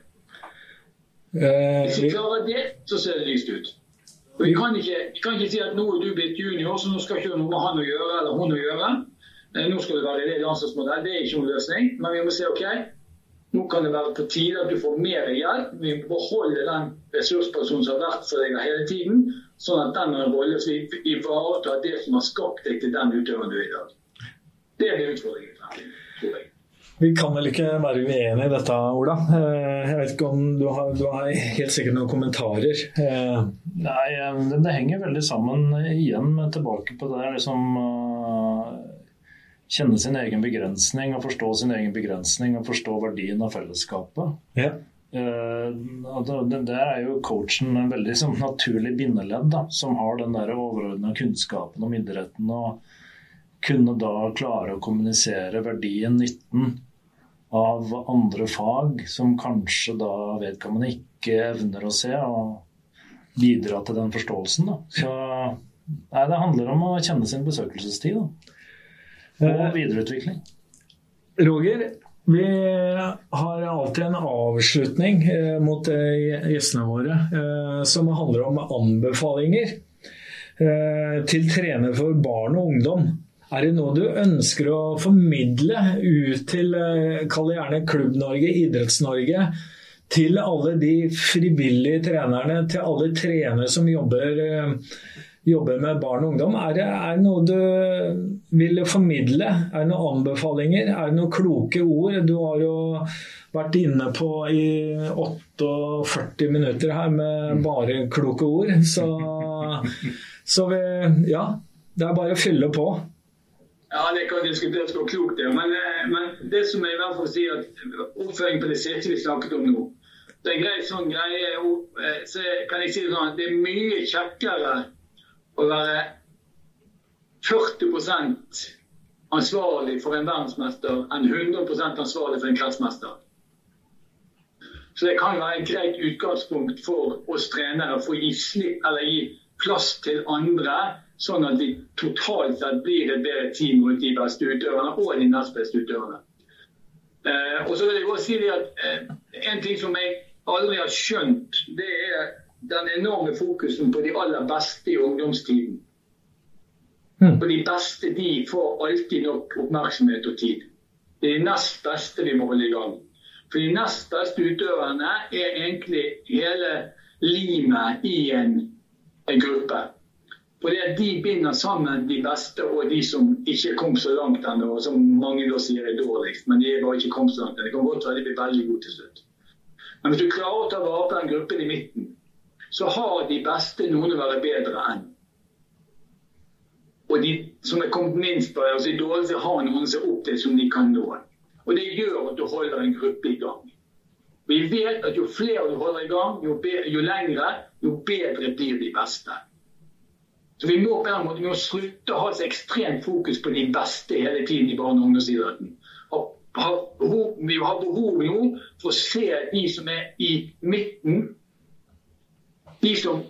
Eh, Hvis vi klarer det, så ser det lyst ut. Og vi kan ikke, vi kan ikke si at nå er du blitt junior, så nå skal ikke noe med han å gjøre eller hun å gjøre. Eh, nå skal du være i det landslagsmodell. Det er ikke noen løsning. Men vi må se OK, nå kan det være på tide at du får mer hjelp. Vi må beholde den ressurspersonen som har vært for deg hele tiden, sånn at den rollen rolle som ivaretar det som har skapt deg til den utøveren du er i dag. Det er utfordringen, tror jeg. Vi kan vel ikke være uenige i dette, Ola. Eh, jeg vet ikke om du har, du har helt sikkert noen kommentarer? Eh, Nei, det, det henger veldig sammen igjen tilbake på det liksom Kjenne sin egen begrensning og forstå sin egen begrensning og forstå verdien av fellesskapet. Ja. Det er jo coachen en veldig sånn, naturlig bindeledd, da, som har den der overordna kunnskapen om idretten. og kunne da klare å kommunisere verdien, nytten, av andre fag som kanskje da vedkommende ikke evner å se, og bidra til den forståelsen. Da. Så nei, det handler om å kjenne sin besøkelsestid da. og eh, videreutvikling. Roger, vi har alltid en avslutning eh, mot eh, gjestene våre som handler om anbefalinger til trener for barn og ungdom. Er det noe du ønsker å formidle ut til eh, kall det gjerne Klubb-Norge, Idretts-Norge? Til alle de frivillige trenerne, til alle trenere som jobber, eh, jobber med barn og ungdom. Er det, er det, noe du vil formidle? Er det noen anbefalinger? Er det noen kloke ord? Du har jo vært inne på i 48 minutter her med bare kloke ord. Så, så vi, ja, det er bare å fylle på. Ja, Det kan diskuteres hvor klokt det er. Men, eh, men, det som jeg i hvert fall sier, at oppføring på det siste vi snakket om nå Det er greit sånn greie, eh, så kan jeg si det sånn at det er mye kjekkere å være 40 ansvarlig for en verdensmester enn 100 ansvarlig for en kretsmester. Så det kan være et greit utgangspunkt for oss trenere for å gi slipp gi plass til andre sånn at vi totalt sett blir et bedre team mot de beste utøverne og de nest beste utøverne. Eh, og så vil jeg også si at eh, En ting som jeg aldri har skjønt, det er den enorme fokusen på de aller beste i ungdomstiden. Mm. For de beste de får alltid nok oppmerksomhet og tid. Det er de nest beste vi må holde i gang. For de nest beste utøverne er egentlig hele limet i en, en gruppe. Fordi de binder sammen de beste og de som ikke kom så langt ennå, som mange da sier er dårligst. Men de er bare ikke kommet så langt. Det kan godt være de blir veldig gode til slutt. Men hvis du klarer å ta vare på den gruppen i midten, så har de beste noen å være bedre enn. Og de som er kommet minst på altså de dårligste har noen som er opp til som de kan nå. Og det gjør at du holder en gruppe i gang. Vi vet at jo flere du holder i gang, jo, jo lengre, jo bedre blir de beste. Så vi må på en måte vi slutte å ha så ekstremt fokus på de beste hele tiden i barne- og ungdomsidretten. Vi har behov nå for å se de som er i midten. De som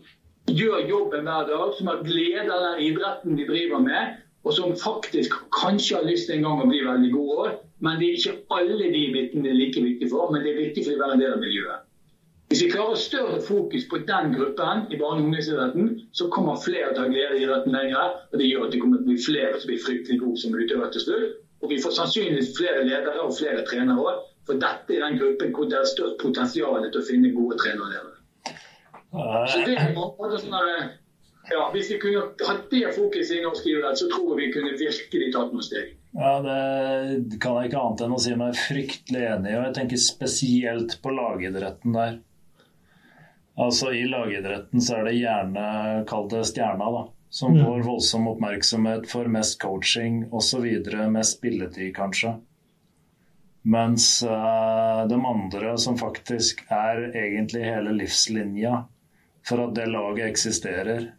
gjør jobben hver dag, som har glede av den idretten de driver med, og som faktisk kanskje har lyst en gang å bli veldig gode. Men det er ikke alle de midten det er like viktig for, men det er viktig for å være en del av miljøet. Hvis vi klarer større fokus på den gruppen i barne- og ungdomsidretten, så kommer flere til å ha glede i idretten lenger. Og det gjør at det kommer til å bli flere som blir fryktelig gode som utøvere til slutt. Og vi får sannsynligvis flere ledere og flere trenere òg. For dette er den gruppen hvor det er størst potensial til å finne gode trenere. Så det er sånn ja, Hvis vi kunne hatt det fokuset i norsk idrett, så tror jeg vi kunne virkelig tatt noen steg. Ja, Det kan jeg ikke annet enn å si meg fryktelig enig i. Og jeg tenker spesielt på lagidretten der. Altså I lagidretten så er det gjerne, kall det stjerna, da. Som mm. får voldsom oppmerksomhet for mest coaching osv. Mest spilletid, kanskje. Mens uh, de andre som faktisk er egentlig hele livslinja for at det laget eksisterer,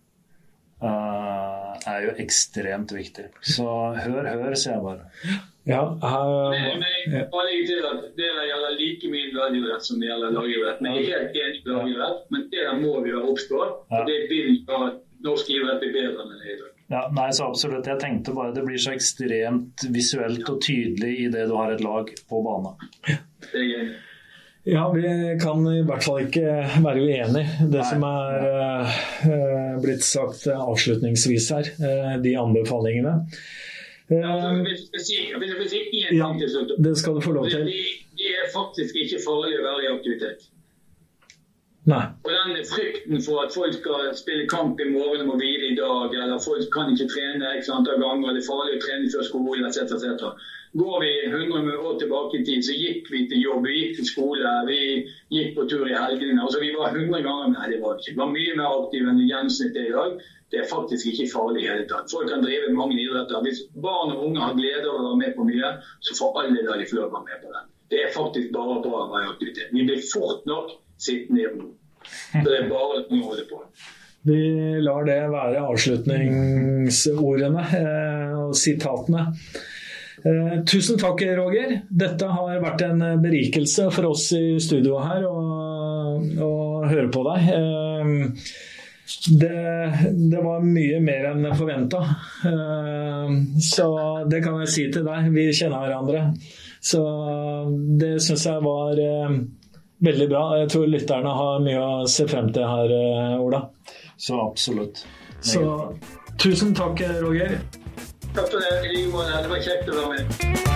er jo ekstremt viktig. Så hør, hør, sier jeg bare. Ja, uh, men, men, bare til at Det gjelder like mye lagidrett som det gjelder lagidrett. Vi er helt enig i lagidrett, men det må vi være obs på. Og det vil gjøre at norsk idrett blir bedre enn det er i dag. Ja, nei, så absolutt. Jeg tenkte bare det blir så ekstremt visuelt og tydelig i det du har et lag på banen. Det er enig. Ja, vi kan i hvert fall ikke være uenig. Det Nei. som er uh, blitt sagt avslutningsvis her, uh, de anbefalingene. Ja, hvis jeg vil si én ting til slutt. Det skal du få lov til. Det, det er faktisk ikke farlig å være i aktivitet. Nei. Og den frykten for at folk skal spille kamp i morgen og må hvile i dag, eller folk kan ikke trene x antall ganger, det er farlig å trene før skolen etc. etc. Går vi 100 år tilbake i tid, så gikk vi til jobb, vi gikk til skole, vi gikk på tur i helgene. Altså, vi var 100 ganger Nei, det var ikke. Vi var mye mer aktive enn gjennomsnittet i dag. Det er faktisk ikke farlig i hele tatt. Folk kan drive mange idretter. Hvis barn og unge har glede av å være med på mye, så får alle da de får være med på det. Det er faktisk bare bra å være i aktivitet. Vi blir fort nok sittende i. Så det er bare å holde på. Vi lar det være avslutningsordene eh, og sitatene. Eh, tusen takk, Roger. Dette har vært en berikelse for oss i studio her å, høre på deg. Eh, det, det, var mye mer enn forventa. Eh, så det kan jeg si til deg. Vi kjenner hverandre. Så det syns jeg var eh, veldig bra. Jeg tror lytterne har mye å se frem til her, eh, Ola. Så absolutt. Så tusen takk, Roger. Takk for det. Det var kjekt å være med.